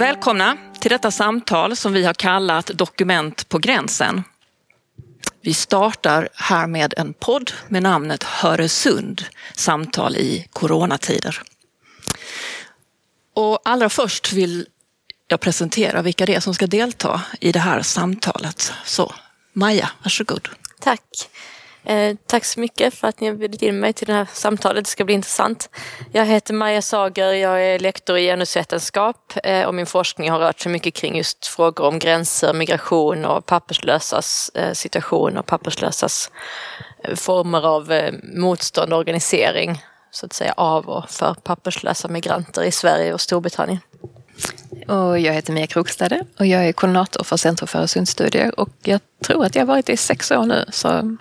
Välkomna till detta samtal som vi har kallat Dokument på gränsen. Vi startar här med en podd med namnet Höresund, samtal i coronatider. Och allra först vill jag presentera vilka det är som ska delta i det här samtalet. Så Maja, varsågod. Tack. Eh, tack så mycket för att ni har bjudit in mig till det här samtalet. Det ska bli intressant. Jag heter Maja Sager, jag är lektor i genusvetenskap eh, och min forskning har rört sig mycket kring just frågor om gränser, migration och papperslösas eh, situation och papperslösas eh, former av eh, motstånd och organisering så att säga av och för papperslösa migranter i Sverige och Storbritannien. Och jag heter Mia Krokstade och jag är koordinator för Centrum för Öresundsstudier och jag tror att jag har varit det i sex år nu så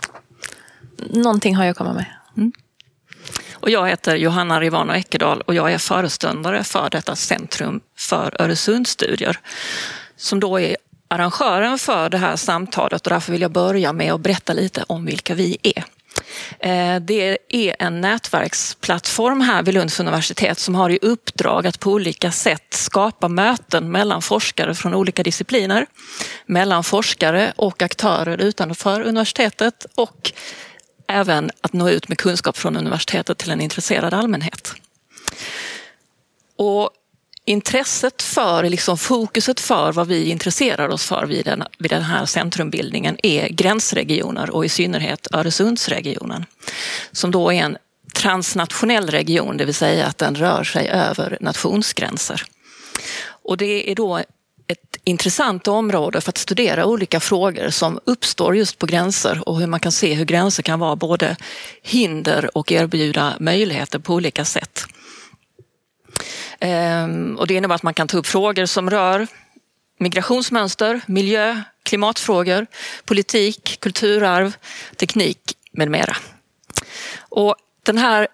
någonting har jag kommit med. Mm. Och jag heter Johanna Rivano Ekedal och jag är föreståndare för detta Centrum för Öresundsstudier som då är arrangören för det här samtalet och därför vill jag börja med att berätta lite om vilka vi är. Eh, det är en nätverksplattform här vid Lunds universitet som har i uppdrag att på olika sätt skapa möten mellan forskare från olika discipliner, mellan forskare och aktörer utanför universitetet och även att nå ut med kunskap från universitetet till en intresserad allmänhet. Och intresset för, liksom fokuset för vad vi intresserar oss för vid den, vid den här centrumbildningen är gränsregioner och i synnerhet Öresundsregionen. Som då är en transnationell region, det vill säga att den rör sig över nationsgränser. Och det är då ett intressant område för att studera olika frågor som uppstår just på gränser och hur man kan se hur gränser kan vara både hinder och erbjuda möjligheter på olika sätt. Ehm, och det innebär att man kan ta upp frågor som rör migrationsmönster, miljö, klimatfrågor, politik, kulturarv, teknik med mera. Och den här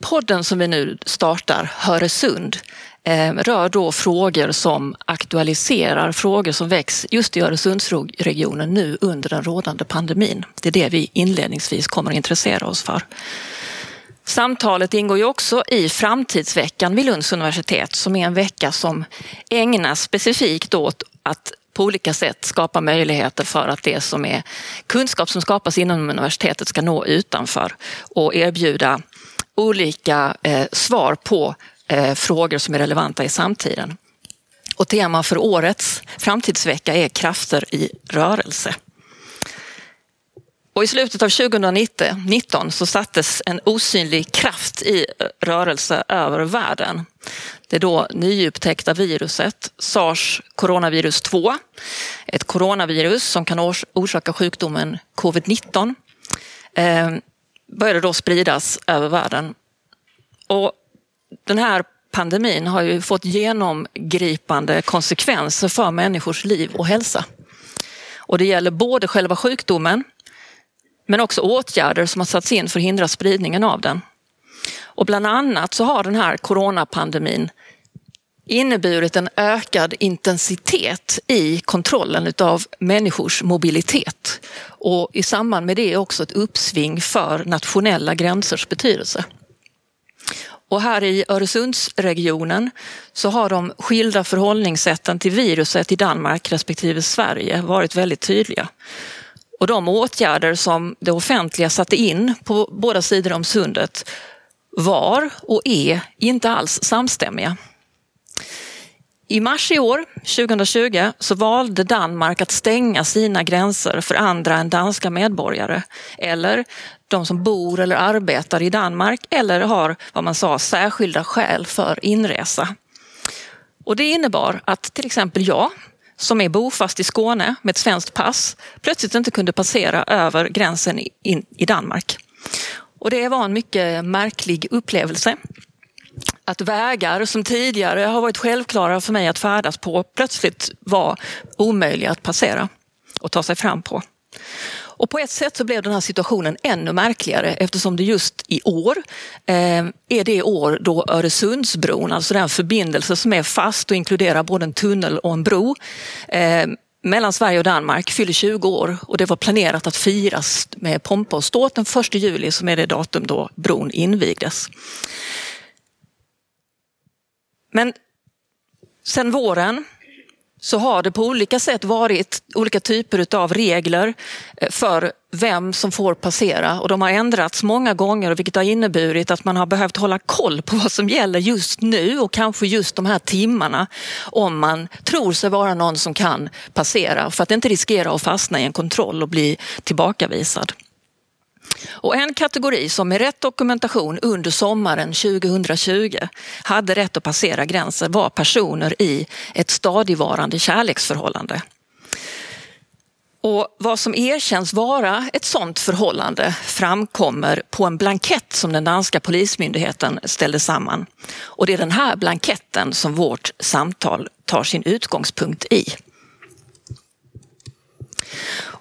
podden som vi nu startar, Höresund, Eh, rör då frågor som aktualiserar frågor som väcks just i Öresundsregionen nu under den rådande pandemin. Det är det vi inledningsvis kommer att intressera oss för. Samtalet ingår ju också i Framtidsveckan vid Lunds universitet som är en vecka som ägnas specifikt åt att på olika sätt skapa möjligheter för att det som är kunskap som skapas inom universitetet ska nå utanför och erbjuda olika eh, svar på eh, frågor som är relevanta i samtiden. Och tema för årets framtidsvecka är krafter i rörelse. Och I slutet av 2019 så sattes en osynlig kraft i rörelse över världen. Det då nyupptäckta viruset sars coronavirus 2. Ett coronavirus som kan orsaka sjukdomen covid-19 eh, började då spridas över världen. Och den här pandemin har ju fått genomgripande konsekvenser för människors liv och hälsa. Och det gäller både själva sjukdomen men också åtgärder som har satts in för att hindra spridningen av den. Och bland annat så har den här coronapandemin inneburit en ökad intensitet i kontrollen av människors mobilitet och i samband med det också ett uppsving för nationella gränsers betydelse. Och här i Öresundsregionen så har de skilda förhållningssätten till viruset i Danmark respektive Sverige varit väldigt tydliga. Och de åtgärder som det offentliga satte in på båda sidor om sundet var och är inte alls samstämmiga. I mars i år, 2020, så valde Danmark att stänga sina gränser för andra än danska medborgare eller de som bor eller arbetar i Danmark eller har vad man sa särskilda skäl för inresa. Och det innebar att till exempel jag som är bofast i Skåne med ett svenskt pass plötsligt inte kunde passera över gränsen in i Danmark. Och det var en mycket märklig upplevelse. Att vägar som tidigare har varit självklara för mig att färdas på plötsligt var omöjliga att passera och ta sig fram på. Och på ett sätt så blev den här situationen ännu märkligare eftersom det just i år eh, är det år då Öresundsbron, alltså den förbindelse som är fast och inkluderar både en tunnel och en bro, eh, mellan Sverige och Danmark fyller 20 år och det var planerat att firas med pompa och ståt den 1 juli som är det datum då bron invigdes. Men Sen våren så har det på olika sätt varit olika typer av regler eh, för vem som får passera och de har ändrats många gånger vilket har inneburit att man har behövt hålla koll på vad som gäller just nu och kanske just de här timmarna om man tror sig vara någon som kan passera för att inte riskera att fastna i en kontroll och bli tillbakavisad. Och en kategori som med rätt dokumentation under sommaren 2020 hade rätt att passera gränsen var personer i ett stadigvarande kärleksförhållande. Och vad som erkänns vara ett sådant förhållande framkommer på en blankett som den danska polismyndigheten ställde samman. Och det är den här blanketten som vårt samtal tar sin utgångspunkt i.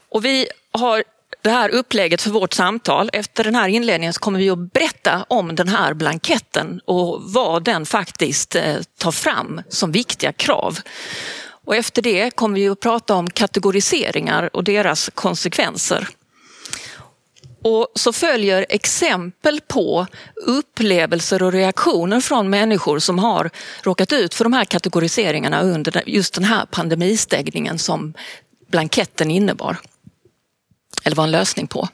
Och vi har det här upplägget för vårt samtal. Efter den här inledningen så kommer vi att berätta om den här blanketten och vad den faktiskt eh, tar fram som viktiga krav. Och efter det kommer vi att prata om kategoriseringar och deras konsekvenser. Och så följer exempel på upplevelser och reaktioner från människor som har råkat ut för de här kategoriseringarna under just den här pandemistängningen som blanketten innebar eller var en lösning på.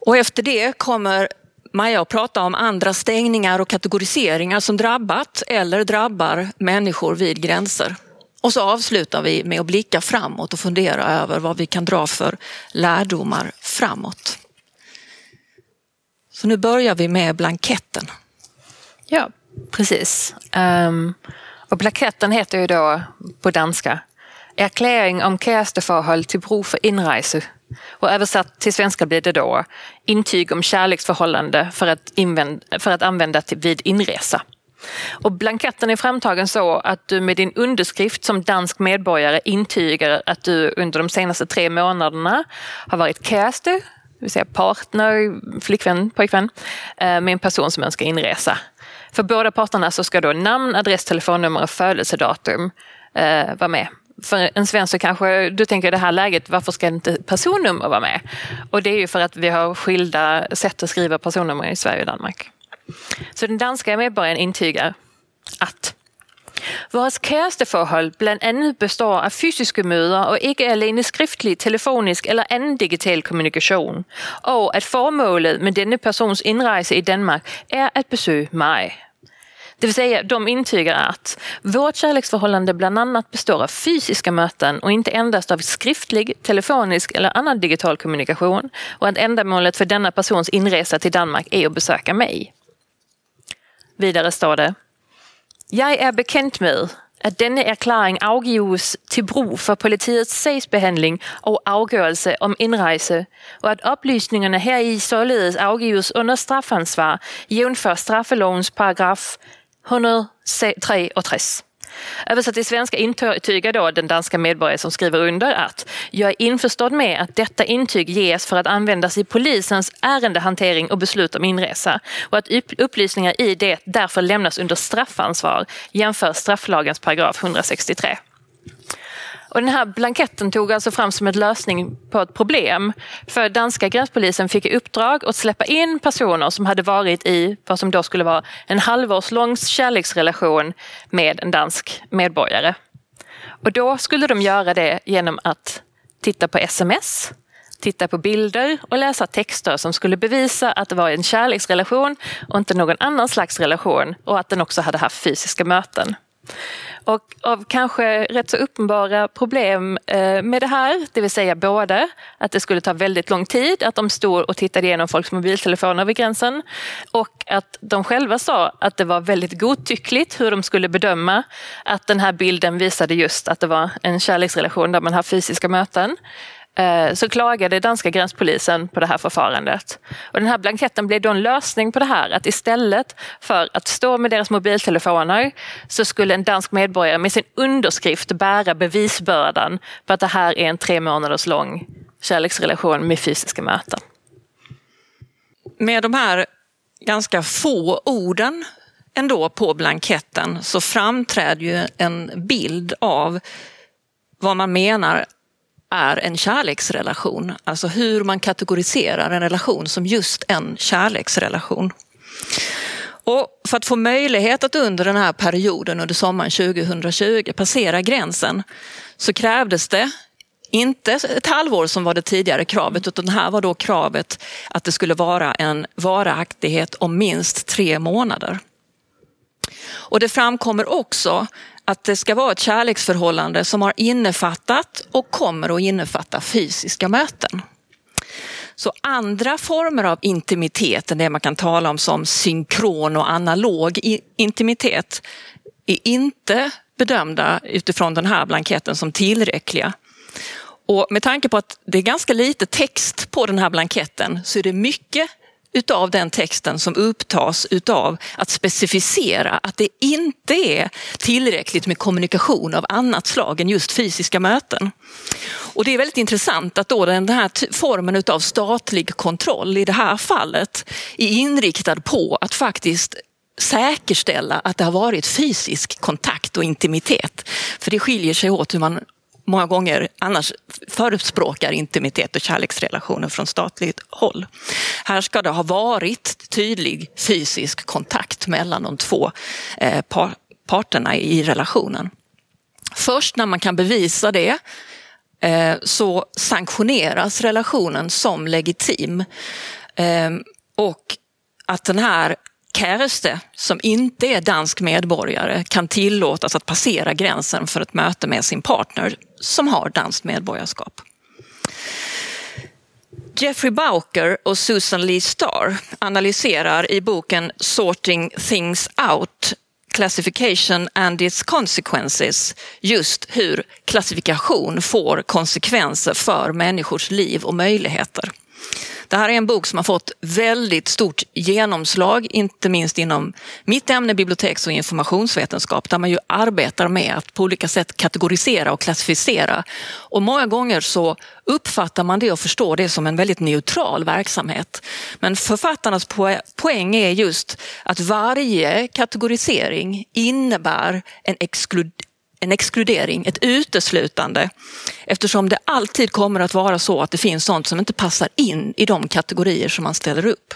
Och efter det kommer Maja att prata om andra stängningar och kategoriseringar som drabbat eller drabbar människor vid gränser. Och så avslutar vi med att blicka framåt och fundera över vad vi kan dra för lärdomar framåt. Så nu börjar vi med blanketten. Ja, precis. Um, och blanketten heter ju då på danska Erkläring om kæresteforhold till brug för inrese. Och översatt till svenska blir det då intyg om kärleksförhållande för att, för att använda till, vid inresa. Och blanketten är framtagen så att du med din underskrift som dansk medborgare intygar att du under de senaste tre månaderna har varit kärste, det vill säga partner, flickvän, pojkvän, eh, med en person som önskar inresa. För båda parterna så ska då namn, adress, telefonnummer och födelsedatum eh, vara med för en svensk så kanske du tänker i det här läget, varför ska inte personnummer vara med? Och det är ju för att vi har skilda sätt att skriva personnummer i Sverige och Danmark. Så den danska medborgaren intygar att Vores kæresteforhold blandt andet består af fysiske møder og ikke alene skriftlig, telefonisk eller anden digital kommunikation, og at formålet med denne persons indrejse i Danmark er at besøge mig. Det vill säga, de intygar att vårt kärleksförhållande bland annat består av fysiska möten och inte endast av skriftlig, telefonisk eller annan digital kommunikation och att ändamålet för denna persons inresa till Danmark är att besöka mig. Vidare står det Jag är bekant med att denna erklaring avgives till brug för politiets sagsbehandling och avgörelse om inrejse och att upplysningarna här i således avgives under straffansvar jämför straffelovens paragraf 163. Översatt till svenska intygar då den danska medborgare som skriver under att jag är införstådd med att detta intyg ges för att användas i polisens ärendehantering och beslut om inresa och att upplysningar i det därför lämnas under straffansvar jämför strafflagens paragraf 163. Och den här blanketten tog alltså fram som en lösning på ett problem. För danska gränspolisen fick i uppdrag att släppa in personer som hade varit i vad som då skulle vara en halvårslång kärleksrelation med en dansk medborgare. Och då skulle de göra det genom att titta på sms, titta på bilder och läsa texter som skulle bevisa att det var en kärleksrelation och inte någon annan slags relation och att den också hade haft fysiska möten. Och av kanske rätt så uppenbara problem eh, med det här, det vill säga både att det skulle ta väldigt lång tid, att de stod och tittade igenom folks mobiltelefoner vid gränsen och att de själva sa att det var väldigt godtyckligt hur de skulle bedöma att den här bilden visade just att det var en kärleksrelation där man har fysiska möten. Eh, så klagade danska gränspolisen på det här förfarandet. Och den här blanketten blev då en lösning på det här, att istället för att stå med deras mobiltelefoner så skulle en dansk medborgare med sin underskrift bära bevisbördan för att det här är en tre månaders lång kärleksrelation med fysiska möten. Med de här ganska få orden ändå på blanketten så framträder ju en bild av vad man menar är en kärleksrelation. Alltså hur man kategoriserar en relation som just en kärleksrelation. Och för att få möjlighet att under den här perioden, under sommaren 2020, passera gränsen så krävdes det inte ett halvår som var det tidigare kravet, utan här var då kravet att det skulle vara en varaktighet om minst tre månader. Och det framkommer också att det ska vara ett kärleksförhållande som har innefattat och kommer att innefatta fysiska möten. Så andra former av intimitet än det man kan tala om som synkron och analog intimitet är inte bedömda utifrån den här blanketten som tillräckliga. Och med tanke på att det är ganska lite text på den här blanketten så är det mycket utav den texten som upptas utav att specificera att det inte är tillräckligt med kommunikation av annat slag än just fysiska möten. Och det är väldigt intressant att då den här formen utav statlig kontroll i det här fallet är inriktad på att faktiskt säkerställa att det har varit fysisk kontakt och intimitet. För det skiljer sig åt hur man många gånger annars förespråkar intimitet och kärleksrelationer från statligt håll. Här ska det ha varit tydlig fysisk kontakt mellan de två eh, parterna i relationen. Först när man kan bevisa det eh, så sanktioneras relationen som legitim. Eh, och att den här käreste som inte är dansk medborgare kan tillåtas att passera gränsen för ett möte med sin partner som har danskt medborgarskap. Jeffrey Bauker och Susan Lee Starr analyserar i boken Sorting Things Out Classification and its Consequences just hur klassifikation får konsekvenser för människors liv och möjligheter. Det här är en bok som har fått väldigt stort genomslag, inte minst inom mitt ämne biblioteks och informationsvetenskap, där man ju arbetar med att på olika sätt kategorisera och klassificera. Och många gånger så uppfattar man det och förstår det som en väldigt neutral verksamhet. Men författarnas poäng är just att varje kategorisering innebär en exkludering en exkludering, ett uteslutande. Eftersom det alltid kommer att vara så att det finns sånt som inte passar in i de kategorier som man ställer upp.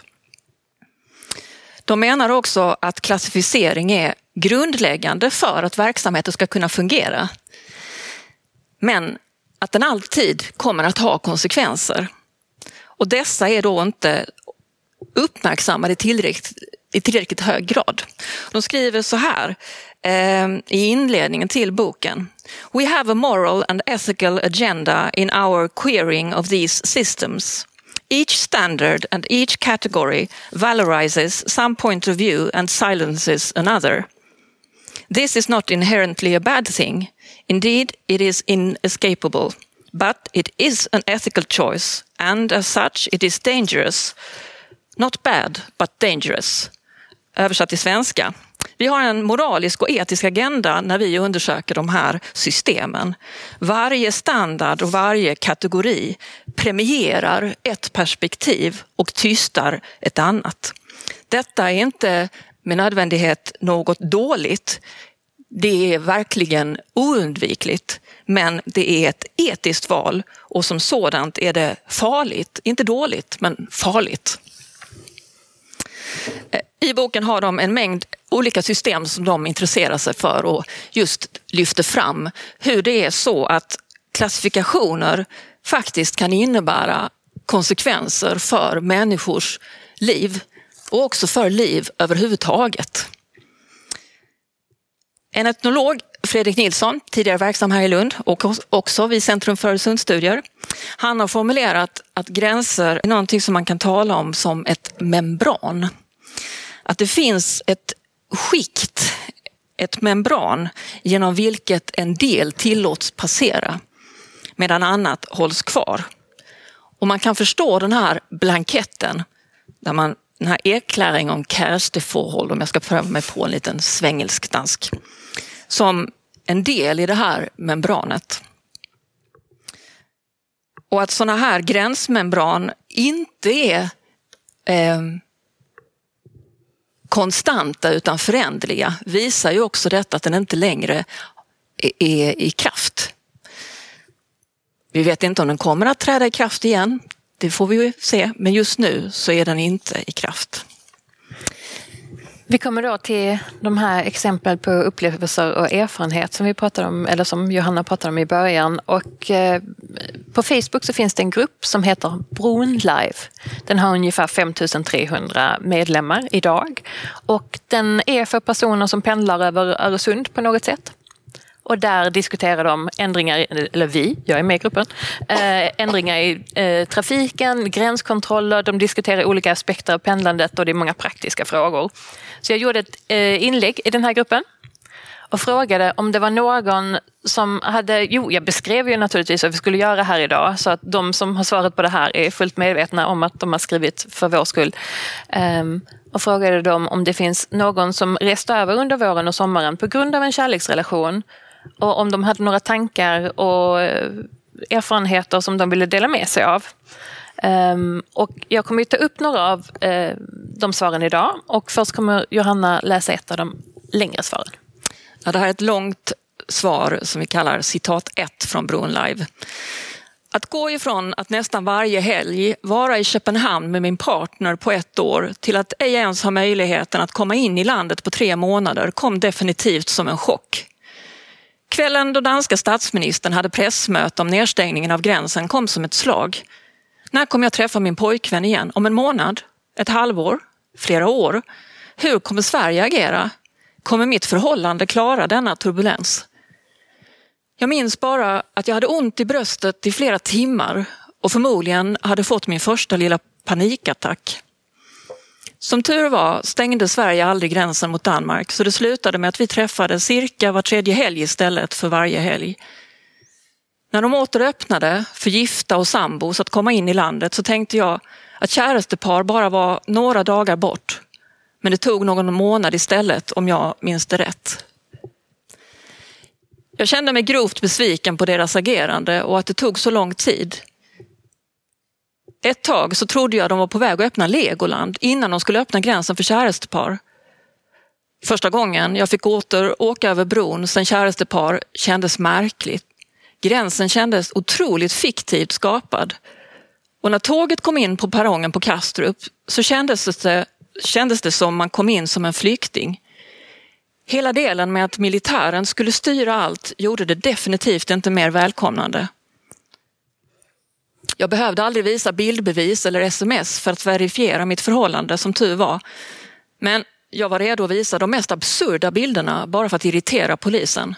De menar också att klassificering är grundläggande för att verksamheten ska kunna fungera. Men att den alltid kommer att ha konsekvenser. Och dessa är då inte uppmärksammade tillräckligt, i tillräckligt hög grad. De skriver så här Ehm, i inledningen till boken. We have a moral and ethical agenda in our querying of these systems. Each standard and each category valorizes some point of view and silences another. This is not inherently a bad thing. Indeed, it is inescapable. But it is an ethical choice, and as such, it is dangerous. Not bad, but dangerous. Översatt till svenska. Vi har en moralisk och etisk agenda när vi undersöker de här systemen. Varje standard och varje kategori premierar ett perspektiv och tystar ett annat. Detta är inte med nödvändighet något dåligt. Det är verkligen oundvikligt, men det är ett etiskt val och som sådant är det farligt, inte dåligt, men farligt. I boken har de en mängd olika system som de intresserar sig för och just lyfter fram hur det är så att klassifikationer faktiskt kan innebära konsekvenser för människors liv och också för liv överhuvudtaget. En etnolog, Fredrik Nilsson, tidigare verksam här i Lund och också vid Centrum för Öresundsstudier. Han har formulerat att gränser är någonting som man kan tala om som ett membran. Att det finns ett skikt, ett membran genom vilket en del tillåts passera medan annat hålls kvar. Och man kan förstå den här blanketten, där man, den här erkläringen om kärsteforhold, om jag ska pröva mig på en liten svengelsk dansk, som en del i det här membranet. Och att sådana här gränsmembran inte är eh, konstanta utan föränderliga visar ju också detta att den inte längre är i kraft. Vi vet inte om den kommer att träda i kraft igen. Det får vi ju se, men just nu så är den inte i kraft. Vi kommer då till de här exempel på upplevelser och erfarenhet som vi pratade om, eller som Johanna pratade om i början. Och eh, på Facebook så finns det en grupp som heter Bron Live. Den har ungefär 5300 medlemmar idag och den är för personer som pendlar över Öresund på något sätt. Och där diskuterar de ändringar, eller vi, jag är med i gruppen, eh, ändringar i eh, trafiken, gränskontroller, de diskuterar olika aspekter av pendlandet och det är många praktiska frågor. Så jag gjorde ett eh, inlägg i den här gruppen och frågade om det var någon som hade, jo jag beskrev ju naturligtvis vad vi skulle göra här idag så att de som har svarat på det här är fullt medvetna om att de har skrivit för vår skull. Um, och frågade dem om det finns någon som rest över under våren och sommaren på grund av en kärleksrelation och om de hade några tankar och eh, erfarenheter som de ville dela med sig av. Um, och jag kommer ju ta upp några av uh, de svaren idag och först kommer Johanna läsa ett av de längre svaren. Ja, det här är ett långt svar som vi kallar citat 1 från Bron Live. Att gå ifrån att nästan varje helg vara i Köpenhamn med min partner på ett år till att ej ens ha möjligheten att komma in i landet på tre månader kom definitivt som en chock. Kvällen då danska statsministern hade pressmöte om nedstängningen av gränsen kom som ett slag. När kommer jag träffa min pojkvän igen? Om en månad? Ett halvår? Flera år? Hur kommer Sverige agera? Kommer mitt förhållande klara denna turbulens? Jag minns bara att jag hade ont i bröstet i flera timmar och förmodligen hade fått min första lilla panikattack. Som tur var stängde Sverige aldrig gränsen mot Danmark så det slutade med att vi träffades cirka var tredje helg istället för varje helg. När de åter öppnade för gifta och sambos att komma in i landet så tänkte jag att kärestepar bara var några dagar bort. Men det tog någon månad istället om jag minns det rätt. Jag kände mig grovt besviken på deras agerande och att det tog så lång tid. Ett tag så trodde jag de var på väg att öppna Legoland innan de skulle öppna gränsen för kärestepar. Första gången jag fick åter åka över bron sen kärestepar kändes märkligt. Gränsen kändes otroligt fiktivt skapad. Och när tåget kom in på perrongen på Kastrup så kändes det, kändes det som man kom in som en flykting. Hela delen med att militären skulle styra allt gjorde det definitivt inte mer välkomnande. Jag behövde aldrig visa bildbevis eller sms för att verifiera mitt förhållande som tur var. Men jag var redo att visa de mest absurda bilderna bara för att irritera polisen.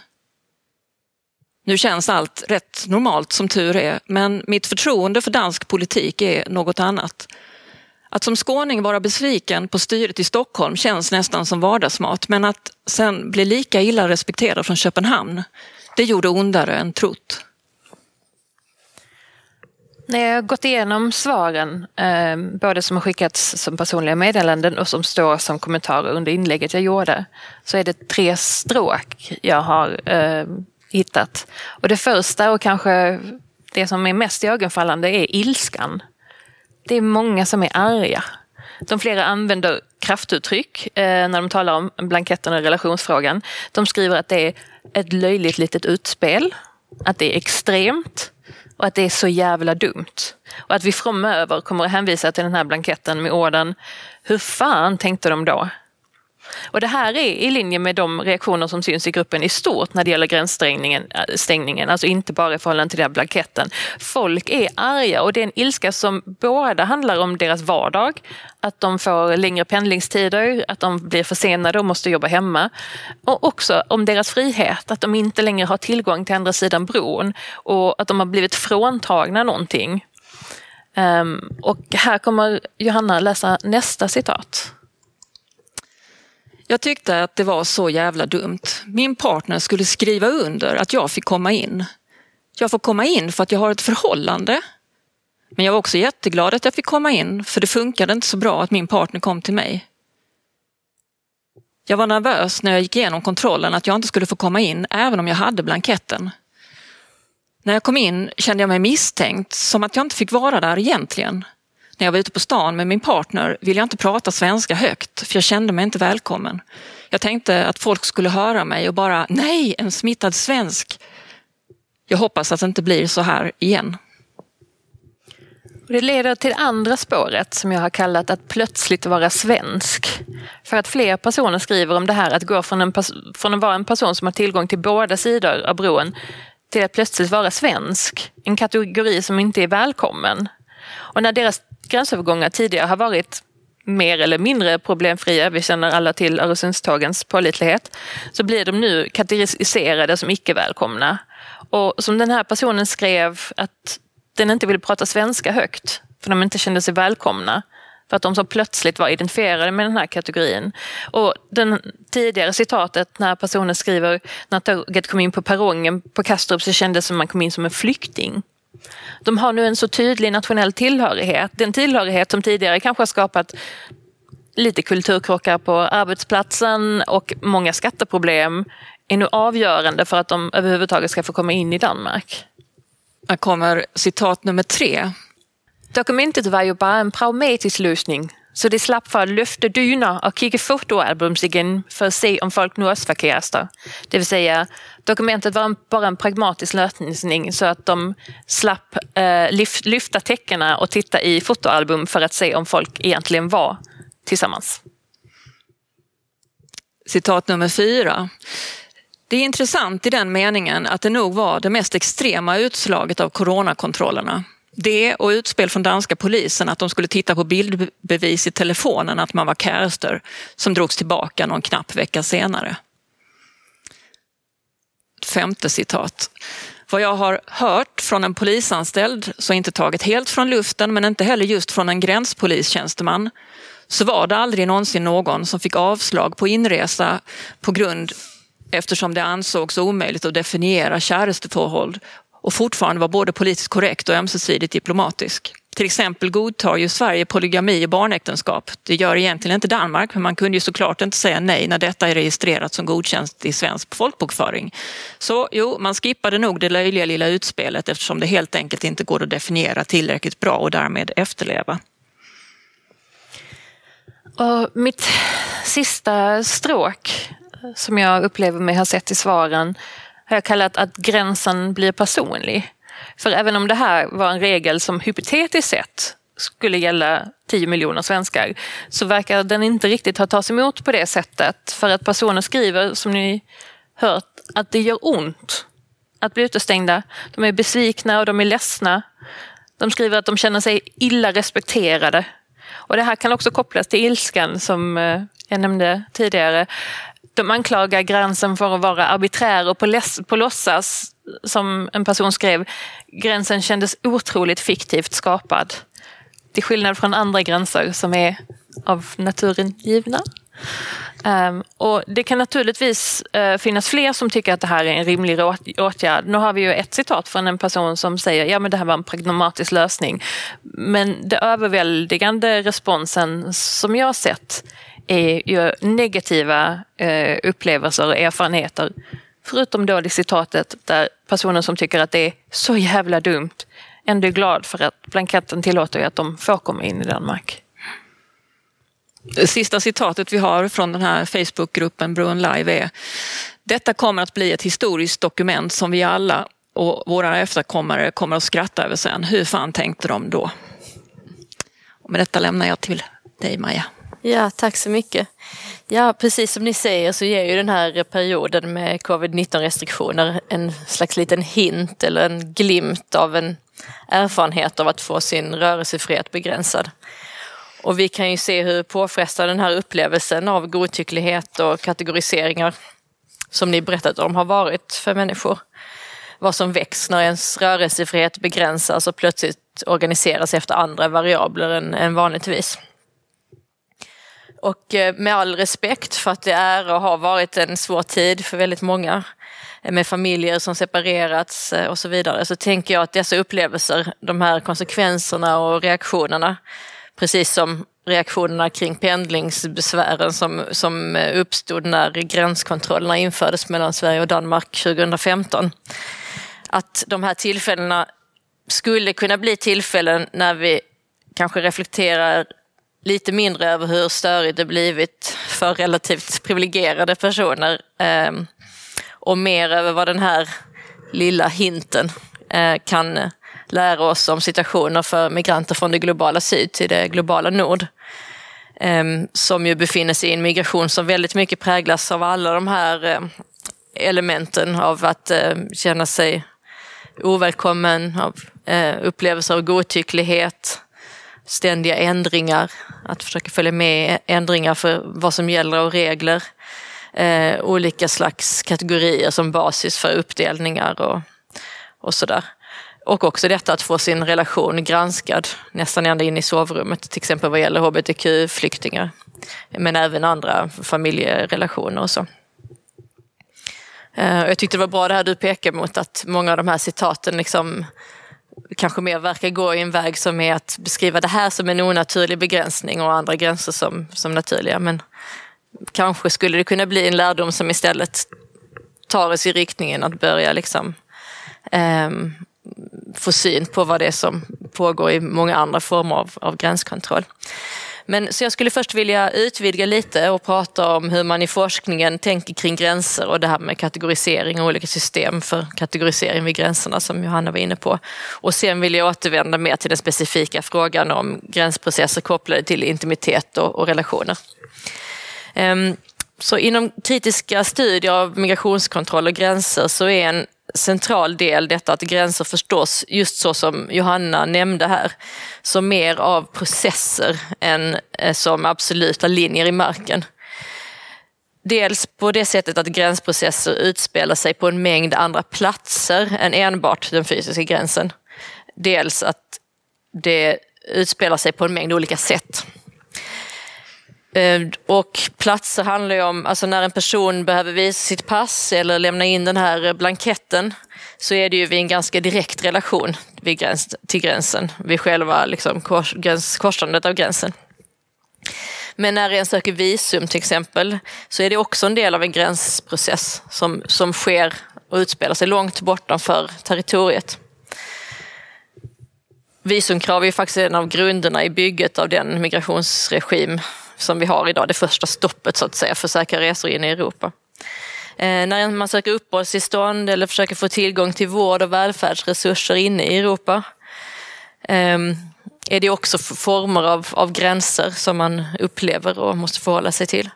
Nu känns allt rätt normalt som tur är, men mitt förtroende för dansk politik är något annat. Att som skåning vara besviken på styret i Stockholm känns nästan som vardagsmat, men att sen bli lika illa respekterad från Köpenhamn, det gjorde ondare än trott. När jag har gått igenom svaren, eh, både som har skickats som personliga meddelanden och som står som kommentarer under inlägget jag gjorde, så är det tre stråk jag har eh, hittat. Och det första och kanske det som är mest iögonfallande är ilskan. Det är många som är arga. De flera använder kraftuttryck eh, när de talar om blanketten och relationsfrågan. De skriver att det är ett löjligt litet utspel, att det är extremt, och att det är så jävla dumt. Och att vi framöver kommer att hänvisa till den här blanketten med orden Hur fan tänkte de då? Och det här är i linje med de reaktioner som syns i gruppen i stort när det gäller gränsstängningen, eh, stängningen, alltså inte bara i förhållande till den här blanketten. Folk är arga och det är en ilska som båda handlar om deras vardag, att de får längre pendlingstider, att de blir försenade och måste jobba hemma. Och också om deras frihet, att de inte längre har tillgång till andra sidan bron och att de har blivit fråntagna någonting. Um, och här kommer Johanna läsa nästa citat. Jag tyckte att det var så jävla dumt. Min partner skulle skriva under att jag fick komma in. Jag får komma in för att jag har ett förhållande. Men jag var också jätteglad att jag fick komma in för det funkade inte så bra att min partner kom till mig. Jag var nervös när jag gick igenom kontrollen att jag inte skulle få komma in även om jag hade blanketten. När jag kom in kände jag mig misstänkt, som att jag inte fick vara där egentligen. När jag var ute på stan med min partner ville jag inte prata svenska högt för jag kände mig inte välkommen. Jag tänkte att folk skulle höra mig och bara, nej, en smittad svensk. Jag hoppas att det inte blir så här igen. Det leder till andra spåret som jag har kallat att plötsligt vara svensk. För att fler personer skriver om det här att gå från, en från att vara en person som har tillgång till båda sidor av bron till att plötsligt vara svensk. En kategori som inte är välkommen. Och när deras gränsövergångar tidigare har varit mer eller mindre problemfria, vi känner alla till Öresundstågens pålitlighet, så blir de nu kategoriserade som icke välkomna. Och som den här personen skrev att den inte ville prata svenska högt för de inte kände sig välkomna. För att de så plötsligt var identifierade med den här kategorin. Och den tidigare citatet när personen skriver när tåget kom in på perrongen på Kastrup så kändes det som man kom in som en flykting. De har nu en så tydlig nationell tillhörighet. Den tillhörighet som tidigare kanske har skapat lite kulturkrockar på arbetsplatsen och många skatteproblem är nu avgörande för att de överhuvudtaget ska få komma in i Danmark. Här kommer citat nummer tre. Dokumentet var ju bara en pragmatisk lösning så de slapp för att lyfta dyna och kika fotoalbums igen för att se om folk nu också var kärster. Det vill säga, dokumentet var bara en pragmatisk lösning så att de slapp eh, lyfta täckena och titta i fotoalbum för att se om folk egentligen var tillsammans. Citat nummer fyra. Det är intressant i den meningen att det nog var det mest extrema utslaget av coronakontrollerna. Det och utspel från danska polisen att de skulle titta på bildbevis i telefonen att man var kärster som drogs tillbaka någon knapp vecka senare. Femte citat. Vad jag har hört från en polisanställd, så inte taget helt från luften men inte heller just från en gränspolistjänsteman, så var det aldrig någonsin någon som fick avslag på inresa på grund eftersom det ansågs omöjligt att definiera käresteförhåll och fortfarande var både politiskt korrekt och ömsesidigt diplomatisk. Till exempel godtar ju Sverige polygami och barnäktenskap. Det gör egentligen inte Danmark, men man kunde ju såklart inte säga nej när detta är registrerat som godkänt i svensk folkbokföring. Så jo, man skippade nog det löjliga lilla utspelet eftersom det helt enkelt inte går att definiera tillräckligt bra och därmed efterleva. Och mitt sista stråk eh, som jag upplever mig ha sett i svaren har jag kallat att gränsen blir personlig. För även om det här var en regel som hypotetiskt sett skulle gälla 10 miljoner svenskar så verkar den inte riktigt ha tagits emot på det sättet. För att personer skriver, som ni hört, att det gör ont att bli utestängda. De är besvikna och de är ledsna. De skriver att de känner sig illa respekterade. Och det här kan också kopplas till ilskan som eh, jag nämnde tidigare. De anklagar gränsen för att vara arbiträr och på, läs, på låtsas, som en person skrev, gränsen kändes otroligt fiktivt skapad. Till skillnad från andra gränser som är av naturen givna. Um, och det kan naturligtvis uh, finnas fler som tycker att det här är en rimlig åtgärd. Nu har vi ju ett citat från en person som säger ja men det här var en pragmatisk lösning. Men det överväldigande responsen som jag har sett är ju negativa eh, upplevelser och erfarenheter. Förutom då det citatet där personen som tycker att det är så jävla dumt ändå är glad för att blanketten tillåter att de får komma in i Danmark. Det sista citatet vi har från den här Facebookgruppen Brun Live är Detta kommer att bli ett historiskt dokument som vi alla och våra efterkommare kommer att skratta över sen. Hur fan tänkte de då? Och med detta lämnar jag till dig Maja. Ja, tack så mycket. Ja, precis som ni säger så ger ju den här perioden med covid-19 restriktioner en slags liten hint eller en glimt av en erfarenhet av att få sin rörelsefrihet begränsad. Och vi kan ju se hur påfrestande den här upplevelsen av godtycklighet och kategoriseringar som ni berättat om har varit för människor. Vad som väcks när ens rörelsefrihet begränsas och plötsligt organiseras efter andra variabler än, än vanligtvis. Och eh, med all respekt för att det är och har varit en svår tid för väldigt många eh, med familjer som separerats eh, och så vidare så tänker jag att dessa upplevelser, de här konsekvenserna och reaktionerna, precis som reaktionerna kring pendlingsbesvären som, som uppstod när gränskontrollerna infördes mellan Sverige och Danmark 2015. Att de här tillfällena skulle kunna bli tillfällen när vi kanske reflekterar lite mindre över hur störigt det blivit för relativt privilegierade personer ehm, och mer över vad den här lilla hinten eh, kan eh, lära oss om situationer för migranter från det globala syd till det globala nord. Ehm, som ju befinner sig i en migration som väldigt mycket präglas av alla de här eh, elementen av att känna sig ovälkommen, av upplevelser av godtycklighet, ständiga ändringar, att försöka följa med ändringar för vad som gäller och regler, eh, olika slags kategorier som basis för uppdelningar och, och sådär. Och också detta att få sin relation granskad nästan ända in i sovrummet, till exempel vad gäller hbtq-flyktingar. Men även andra familjerelationer och så. Eh, jag tyckte det var bra det här du pekade mot att många av de här citaten liksom kanske mer verkar gå i en väg som är att beskriva det här som en onaturlig begränsning och andra gränser som, som naturliga. Men kanske skulle det kunna bli en lärdom som istället tar oss i riktningen att börja liksom, eh, få syn på vad det är som pågår i många andra former av, av gränskontroll. Men, så jag skulle först vilja utvidga lite och prata om hur man i forskningen tänker kring gränser och det här med kategorisering och olika system för kategorisering vid gränserna som Johanna var inne på. Och sen vill jag återvända mer till den specifika frågan om gränsprocesser kopplade till intimitet och, och relationer. Um, så inom kritiska studier av migrationskontroll och gränser så är en central del detta att gränser förstås, just så som Johanna nämnde här, som mer av processer än eh, som absoluta linjer i marken. Dels på det sättet att gränsprocesser utspelar sig på en mängd andra platser än enbart den fysiska gränsen. Dels att det utspelar sig på en mängd olika sätt. Eh, och platser handlar ju om, alltså när en person behöver visa sitt pass eller lämna in den här blanketten så är det ju vid en ganska direkt relation vid gräns, till gränsen, vid själva liksom kors, gräns, korsandet av gränsen. Men när en söker visum till exempel så är det också en del av en gränsprocess som, som sker och utspelar sig långt bortanför territoriet. Visumkrav är faktiskt en av grunderna i bygget av den migrationsregim som vi har idag, det första stoppet så att säga för säkra resor in i Europa. Eh, när man söker uppehållstillstånd eller försöker få tillgång till vård och välfärdsresurser inne i Europa eh, är det också former av, av gränser som man upplever och måste förhålla sig till.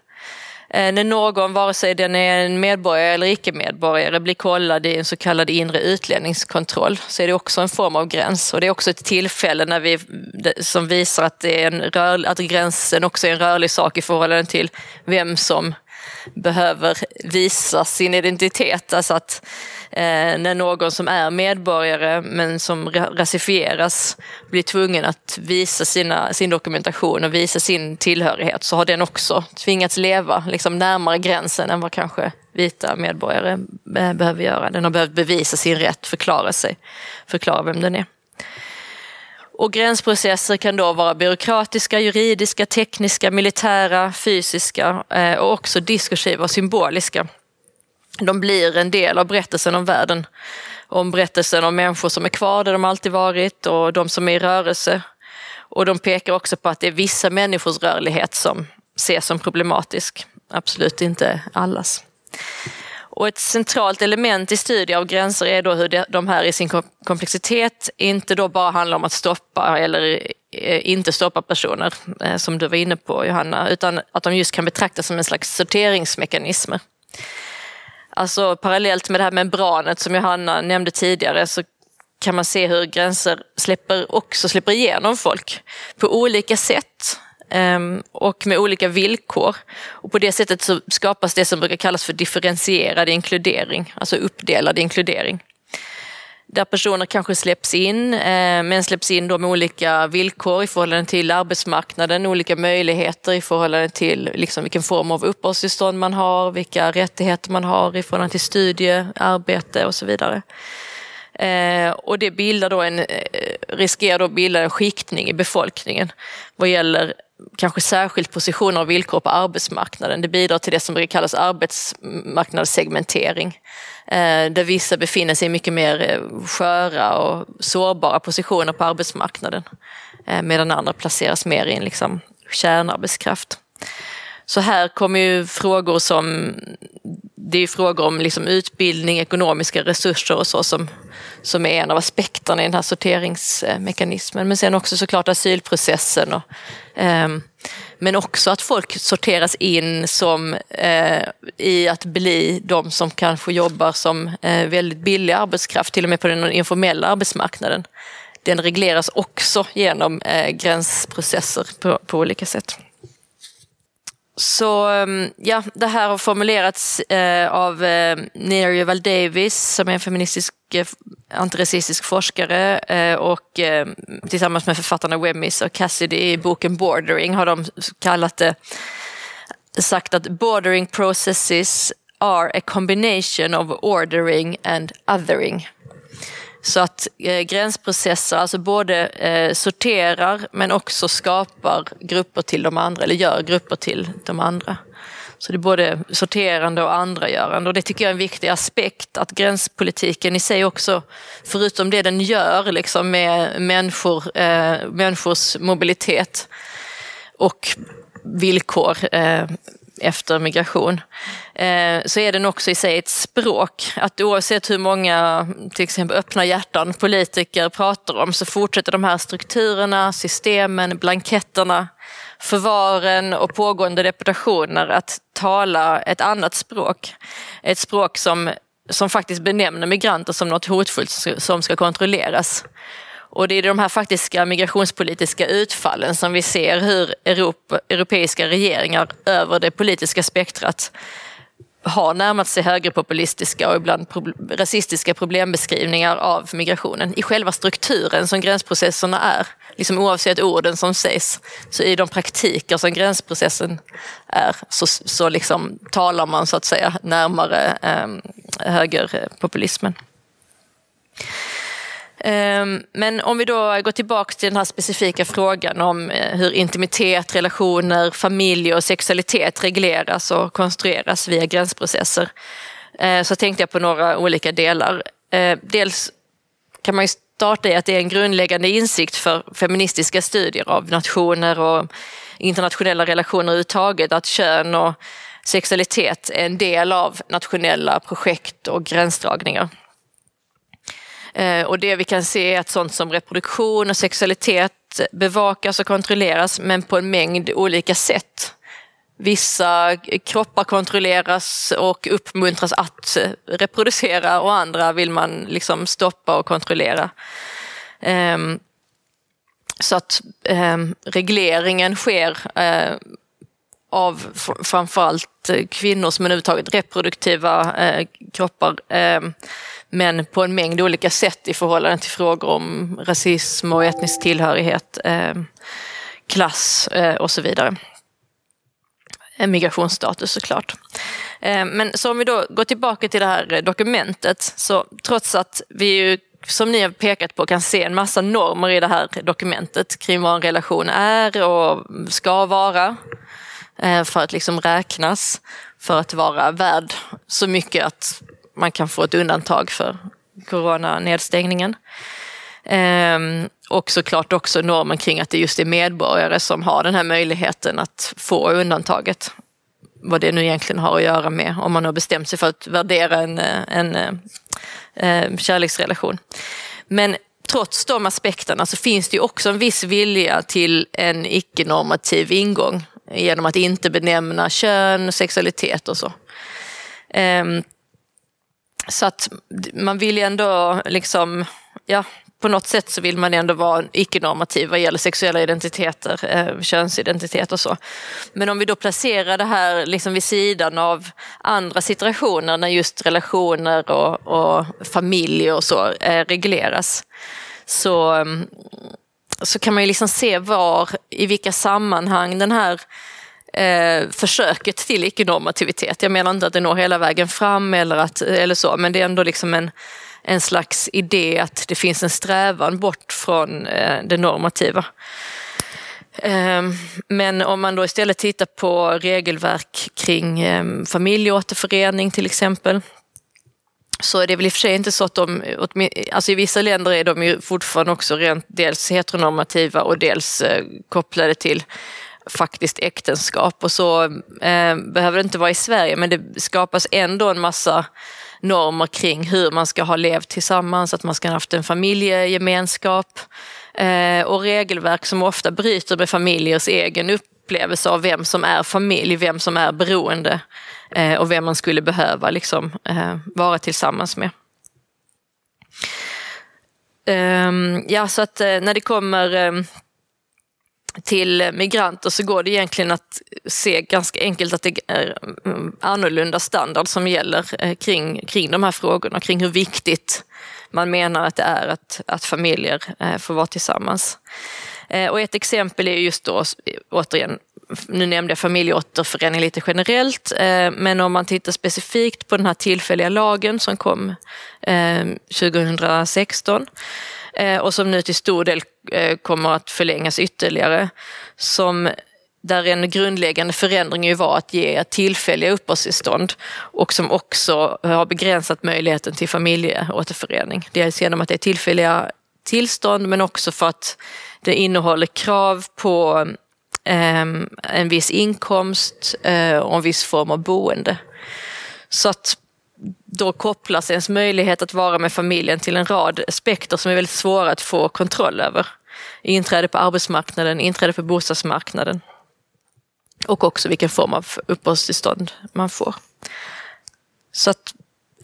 Eh, när någon, vare sig den är en medborgare eller icke-medborgare, blir kollad i en så kallad inre utlänningskontroll så är det också en form av gräns. Och det är också ett tillfälle när vi, som visar att, det är en rör, att gränsen också är en rörlig sak i förhållande till vem som behöver visa sin identitet. Alltså att Eh, när någon som är medborgare men som rasifieras blir tvungen att visa sina, sin dokumentation och visa sin tillhörighet så har den också tvingats leva liksom närmare gränsen än vad kanske vita medborgare eh, behöver göra. Den har behövt bevisa sin rätt, förklara sig, förklara vem den är. Och gränsprocesser kan då vara byråkratiska, juridiska, tekniska, militära, fysiska eh, och också diskursiva och symboliska. De blir en del av berättelsen om världen. Om berättelsen om människor som är kvar där de alltid varit och de som är i rörelse. Och de pekar också på att det är vissa människors rörlighet som ses som problematisk, absolut inte allas. Och ett centralt element i studier av gränser är då hur de här i sin komplexitet inte då bara handlar om att stoppa eller eh, inte stoppa personer, eh, som du var inne på Johanna, utan att de just kan betraktas som en slags sorteringsmekanismer. Alltså parallellt med det här membranet som Johanna nämnde tidigare så kan man se hur gränser släpper, också släpper igenom folk på olika sätt ehm, och med olika villkor. Och på det sättet så skapas det som brukar kallas för differentierad inkludering, alltså uppdelad inkludering. Där personer kanske släpps in, eh, men släpps in då med olika villkor i förhållande till arbetsmarknaden, olika möjligheter i förhållande till liksom vilken form av uppehållstillstånd man har, vilka rättigheter man har i förhållande till studie, arbete och så vidare. Eh, och det bildar då en, eh, riskerar då att bilda en skiktning i befolkningen vad gäller kanske särskilt positioner och villkor på arbetsmarknaden. Det bidrar till det som brukar kallas arbetsmarknadssegmentering. Eh, där vissa befinner sig i mycket mer eh, sköra och sårbara positioner på arbetsmarknaden. Eh, medan andra placeras mer i en liksom kärnarbetskraft. Så här kommer ju frågor som det är frågor om liksom utbildning, ekonomiska resurser och så som, som är en av aspekterna i den här sorteringsmekanismen. Men sen också såklart asylprocessen. Och, eh, men också att folk sorteras in som eh, i att bli de som kanske jobbar som eh, väldigt billig arbetskraft, till och med på den informella arbetsmarknaden. Den regleras också genom eh, gränsprocesser på, på olika sätt. Så ehm, ja, det här har formulerats eh, av eh, Val Davis som är en feministisk eh, antirasistisk forskare eh, och eh, tillsammans med författarna Wemmis och Cassidy i boken Bordering har de kallat det sagt att bordering processes are a combination of ordering and othering. Så att eh, gränsprocesser alltså både eh, sorterar men också skapar grupper till de andra, eller gör grupper till de andra. Så det är både sorterande och andragörande och det tycker jag är en viktig aspekt att gränspolitiken i sig också, förutom det den gör liksom med människor, eh, människors mobilitet och villkor eh, efter migration, eh, så är den också i sig ett språk. Att oavsett hur många till exempel öppna hjärtan politiker pratar om så fortsätter de här strukturerna, systemen, blanketterna, förvaren och pågående deportationer att tala ett annat språk. Ett språk som, som faktiskt benämner migranter som något hotfullt som ska kontrolleras. Och det är de här faktiska migrationspolitiska utfallen som vi ser hur Europa, europeiska regeringar över det politiska spektrat har närmat sig högerpopulistiska och ibland pro rasistiska problembeskrivningar av migrationen i själva strukturen som gränsprocesserna är. Liksom oavsett orden som sägs, så i de praktiker som gränsprocessen är så, så liksom talar man så att säga närmare eh, högerpopulismen. Ehm, men om vi då går tillbaka till den här specifika frågan om eh, hur intimitet, relationer, familj och sexualitet regleras och konstrueras via gränsprocesser eh, så tänkte jag på några olika delar. Eh, dels kan man ju starta i att det är en grundläggande insikt för feministiska studier av nationer och internationella relationer överhuvudtaget att kön och sexualitet är en del av nationella projekt och gränsdragningar. Eh, och det vi kan se är att sånt som reproduktion och sexualitet bevakas och kontrolleras men på en mängd olika sätt. Vissa kroppar kontrolleras och uppmuntras att reproducera och andra vill man liksom stoppa och kontrollera. Ehm, så att ehm, regleringen sker eh, av framförallt eh, kvinnor som överhuvudtaget reproduktiva eh, kroppar Eh, men på en mängd olika sätt i förhållande till frågor om rasism och etnisk tillhörighet, eh, klass eh, och så vidare. Eh, migrationsstatus såklart. Eh, men så om vi då går tillbaka till det här dokumentet, så trots att vi ju som ni har pekat på kan se en massa normer i det här dokumentet kring vad en relation är och ska vara Eh, för att liksom räknas, för att vara värd så mycket att man kan få ett undantag för coronanedstängningen. Ehm, och såklart också normen kring att det just är medborgare som har den här möjligheten att få undantaget. Vad det nu egentligen har att göra med om man har bestämt sig för att värdera en, eh, en, en kärleksrelation. Men trots de aspekterna så finns det ju också en viss vilja till en icke-normativ ingång genom att inte benämna kön, sexualitet och så. Ehm, så att man vill ju ändå liksom, ja, på något sätt så vill man ändå vara icke-normativ vad gäller sexuella identiteter, eh, könsidentitet och så. Men om vi då placerar det här liksom vid sidan av andra situationer när just relationer och, och familj och så eh, regleras så, mm, så kan man ju liksom se var, i vilka sammanhang den här eh, försöket till icke-normativitet. Jag menar inte att det når hela vägen fram eller, att, eller så, men det är ändå liksom en, en slags idé att det finns en strävan bort från eh, det normativa. Eh, men om man då istället tittar på regelverk kring eh, familjeåterförening till exempel, så är det väl i och för sig inte så att de, alltså i vissa länder är de ju fortfarande också rent dels heteronormativa och dels eh, kopplade till faktiskt äktenskap och så eh, behöver det inte vara i Sverige men det skapas ändå en massa normer kring hur man ska ha levt tillsammans, att man ska ha haft en familjegemenskap eh, och regelverk som ofta bryter med familjers egen upplevelse av vem som är familj, vem som är beroende eh, och vem man skulle behöva liksom, eh, vara tillsammans med. Um, ja, så att eh, när det kommer ehm, till migranter så går det egentligen att se ganska enkelt att det är mm, annorlunda standard som gäller eh, kring, kring de här frågorna, kring hur viktigt man menar att det är att, att familjer eh, får vara tillsammans. Och ett exempel är just då, återigen, nu nämnde jag familjeåterförening lite generellt, eh, men om man tittar specifikt på den här tillfälliga lagen som kom eh, 2016 eh, och som nu till stor del kommer att förlängas ytterligare. Som där en grundläggande förändring ju var att ge tillfälliga uppehållstillstånd och som också har begränsat möjligheten till familjeåterförening. Dels genom att det är tillfälliga tillstånd men också för att det innehåller krav på Ehm, en viss inkomst eh, och en viss form av boende. Så att då kopplas ens möjlighet att vara med familjen till en rad aspekter som är väldigt svåra att få kontroll över. Inträde på arbetsmarknaden, inträde på bostadsmarknaden och också vilken form av uppehållstillstånd man får. Så att,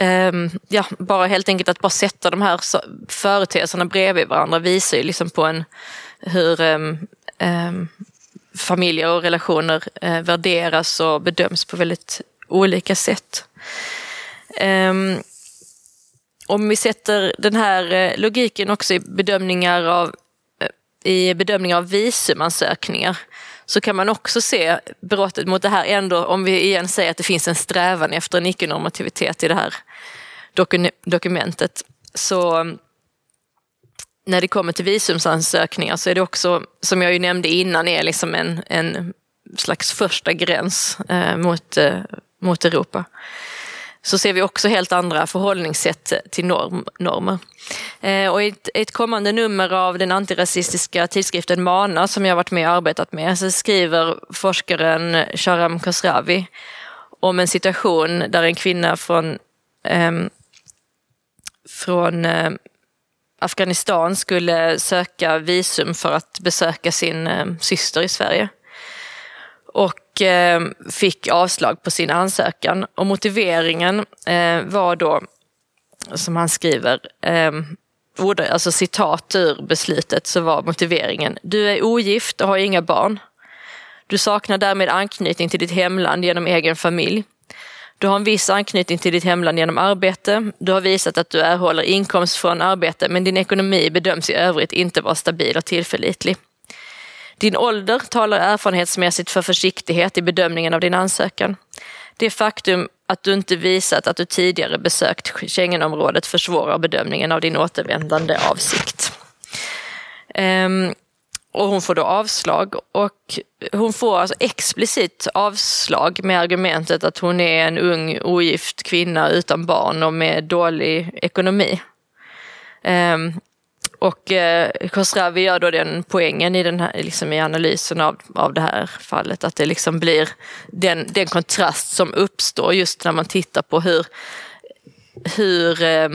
ehm, ja, bara helt enkelt att bara sätta de här företeelserna bredvid varandra visar ju liksom på en, hur um, um, familjer och relationer eh, värderas och bedöms på väldigt olika sätt. Um, om vi sätter den här eh, logiken också i bedömningar av, eh, i bedömningar av visumansökningar så kan man också se brottet mot det här ändå, om vi igen säger att det finns en strävan efter en icke-normativitet i det här dokumentet. Så när det kommer till visumsansökningar så är det också, som jag ju nämnde innan, är liksom en, en slags första gräns eh, mot, eh, mot Europa så ser vi också helt andra förhållningssätt till norm, normer. Eh, och i ett, ett, kommande nummer av den antirasistiska tidskriften Mana som jag varit med och arbetat med så skriver forskaren Sharam Khosravi om en situation där en kvinna från, eh, från eh, Afghanistan skulle söka visum för att besöka sin eh, syster i Sverige och eh, fick avslag på sin ansökan. Och motiveringen eh, var då, som han skriver, ehm, alltså citat ur beslutet, så var motiveringen Du är ogift och har inga barn. Du saknar därmed anknytning till ditt hemland genom egen familj. Du har en viss anknytning till ditt hemland genom arbete. Du har visat att du erhåller inkomst från arbete men din ekonomi bedöms i övrigt inte vara stabil och tillförlitlig. Din ålder talar erfarenhetsmässigt för försiktighet i bedömningen av din ansökan. Det faktum att du inte visat att du tidigare besökt Schengenområdet försvårar bedömningen av din återvändande avsikt. Um, och hon får då avslag och hon får alltså explicit avslag med argumentet att hon är en ung ogift kvinna utan barn och med dålig ekonomi. Um, och eh, Khosravi gör då den poängen i, den här, liksom i analysen av, av det här fallet, att det liksom blir den, den kontrast som uppstår just när man tittar på hur, hur eh,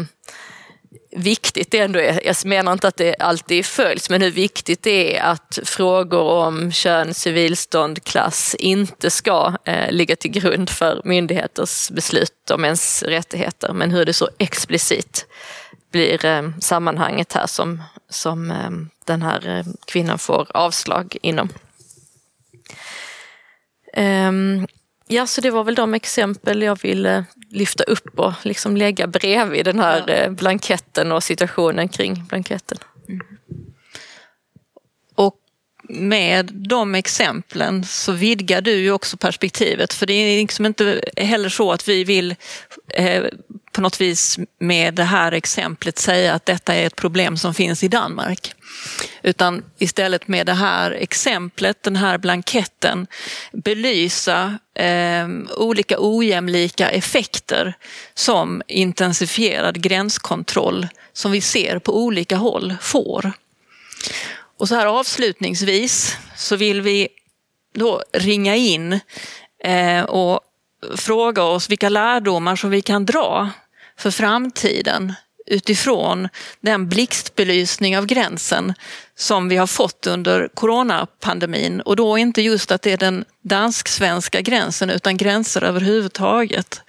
viktigt det ändå är. Jag menar inte att det alltid följs, men hur viktigt det är att frågor om kön, civilstånd, klass inte ska eh, ligga till grund för myndigheters beslut om ens rättigheter, men hur det så explicit blir eh, sammanhanget här som, som eh, den här eh, kvinnan får avslag inom. Ehm, Ja, så det var väl de exempel jag ville lyfta upp och liksom lägga bredvid den här ja. blanketten och situationen kring blanketten. Mm. Med de exemplen så vidgar du ju också perspektivet för det är liksom inte heller så att vi vill eh, på något vis med det här exemplet säga att detta är ett problem som finns i Danmark. Utan istället med det här exemplet, den här blanketten, belysa eh, olika ojämlika effekter som intensifierad gränskontroll som vi ser på olika håll får. Och så här avslutningsvis så vill vi då ringa in eh, och fråga oss vilka lärdomar som vi kan dra för framtiden utifrån den blixtbelysning av gränsen som vi har fått under coronapandemin. Och då inte just att det är den dansk-svenska gränsen utan gränser överhuvudtaget.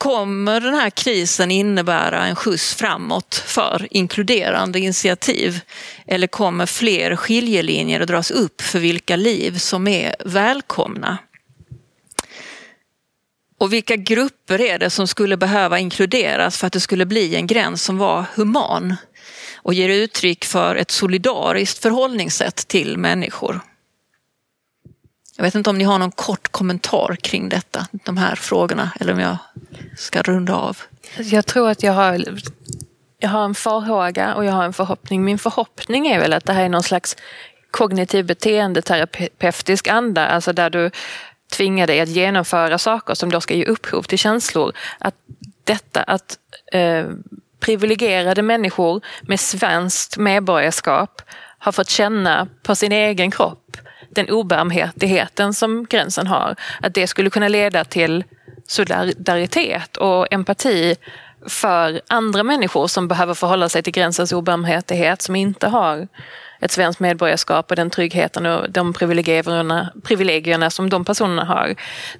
Kommer den här krisen innebära en skjuts framåt för inkluderande initiativ? Eller kommer fler skiljelinjer att dras upp för vilka liv som är välkomna? Och vilka grupper är det som skulle behöva inkluderas för att det skulle bli en gräns som var human och ger uttryck för ett solidariskt förhållningssätt till människor? Jag vet inte om ni har någon kort kommentar kring detta, de här frågorna, eller om jag ska runda av. Jag tror att jag har, jag har en farhåga och jag har en förhoppning. Min förhoppning är väl att det här är någon slags kognitiv beteendeterapeutisk anda, alltså där du tvingar dig att genomföra saker som då ska ge upphov till känslor. Att detta att eh, privilegierade människor med svenskt medborgarskap har fått känna på sin egen kropp den obarmhärtigheten som gränsen har. Att det skulle kunna leda till solidaritet och empati för andra människor som behöver förhålla sig till gränsens obarmhärtighet, som inte har ett svenskt medborgarskap och den tryggheten och de privilegierna, privilegierna som de personerna har.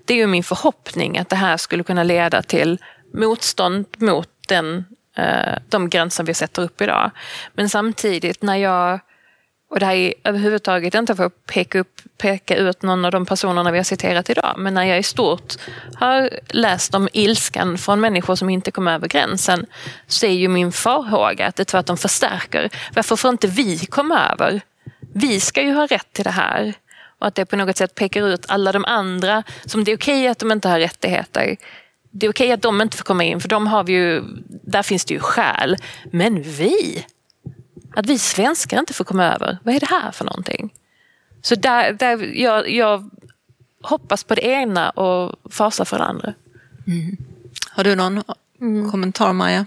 Det är ju min förhoppning att det här skulle kunna leda till motstånd mot den, eh, de gränser vi sätter upp idag. Men samtidigt när jag och det här är överhuvudtaget inte för att peka, upp, peka ut någon av de personerna vi har citerat idag, men när jag i stort har läst om ilskan från människor som inte kom över gränsen, så är ju min farhåga att det tvärtom förstärker. Varför får inte vi komma över? Vi ska ju ha rätt till det här. Och att det på något sätt pekar ut alla de andra som det är okej okay att de inte har rättigheter. Det är okej okay att de inte får komma in, för de har vi ju, där finns det ju skäl. Men vi, att vi svenskar inte får komma över. Vad är det här för någonting? Så där, där jag, jag hoppas på det ena och fasar för det andra. Mm. Har du någon mm. kommentar Maja?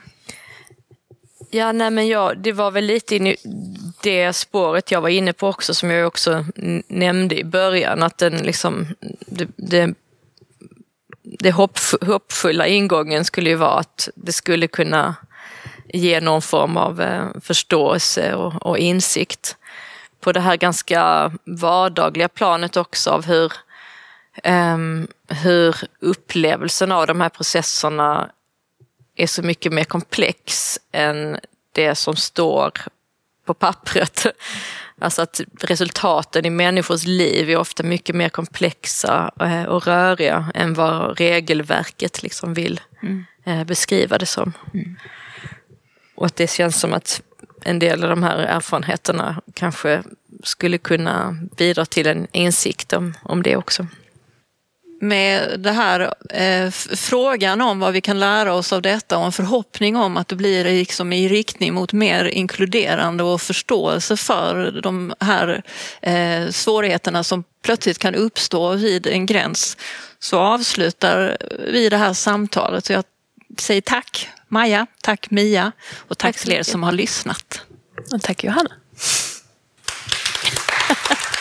Ja, nej men jag, det var väl lite in i det spåret jag var inne på också som jag också nämnde i början att den liksom det, det, det hoppfulla ingången skulle ju vara att det skulle kunna ge någon form av eh, förståelse och, och insikt på det här ganska vardagliga planet också av hur, um, hur upplevelsen av de här processerna är så mycket mer komplex än det som står på pappret. Alltså att resultaten i människors liv är ofta mycket mer komplexa eh, och röriga än vad regelverket liksom vill mm. Eh, beskriva det som. Mm. Och att det känns som att en del av de här erfarenheterna kanske skulle kunna bidra till en insikt om, om det också. Med det här eh, frågan om vad vi kan lära oss av detta och en förhoppning om att det blir liksom i riktning mot mer inkluderande och förståelse för de här eh, svårigheterna som plötsligt kan uppstå vid en gräns så avslutar vi det här samtalet. Så jag säger tack Maja, tack Mia och tack, tack till er som har lyssnat. Och tack Johanna.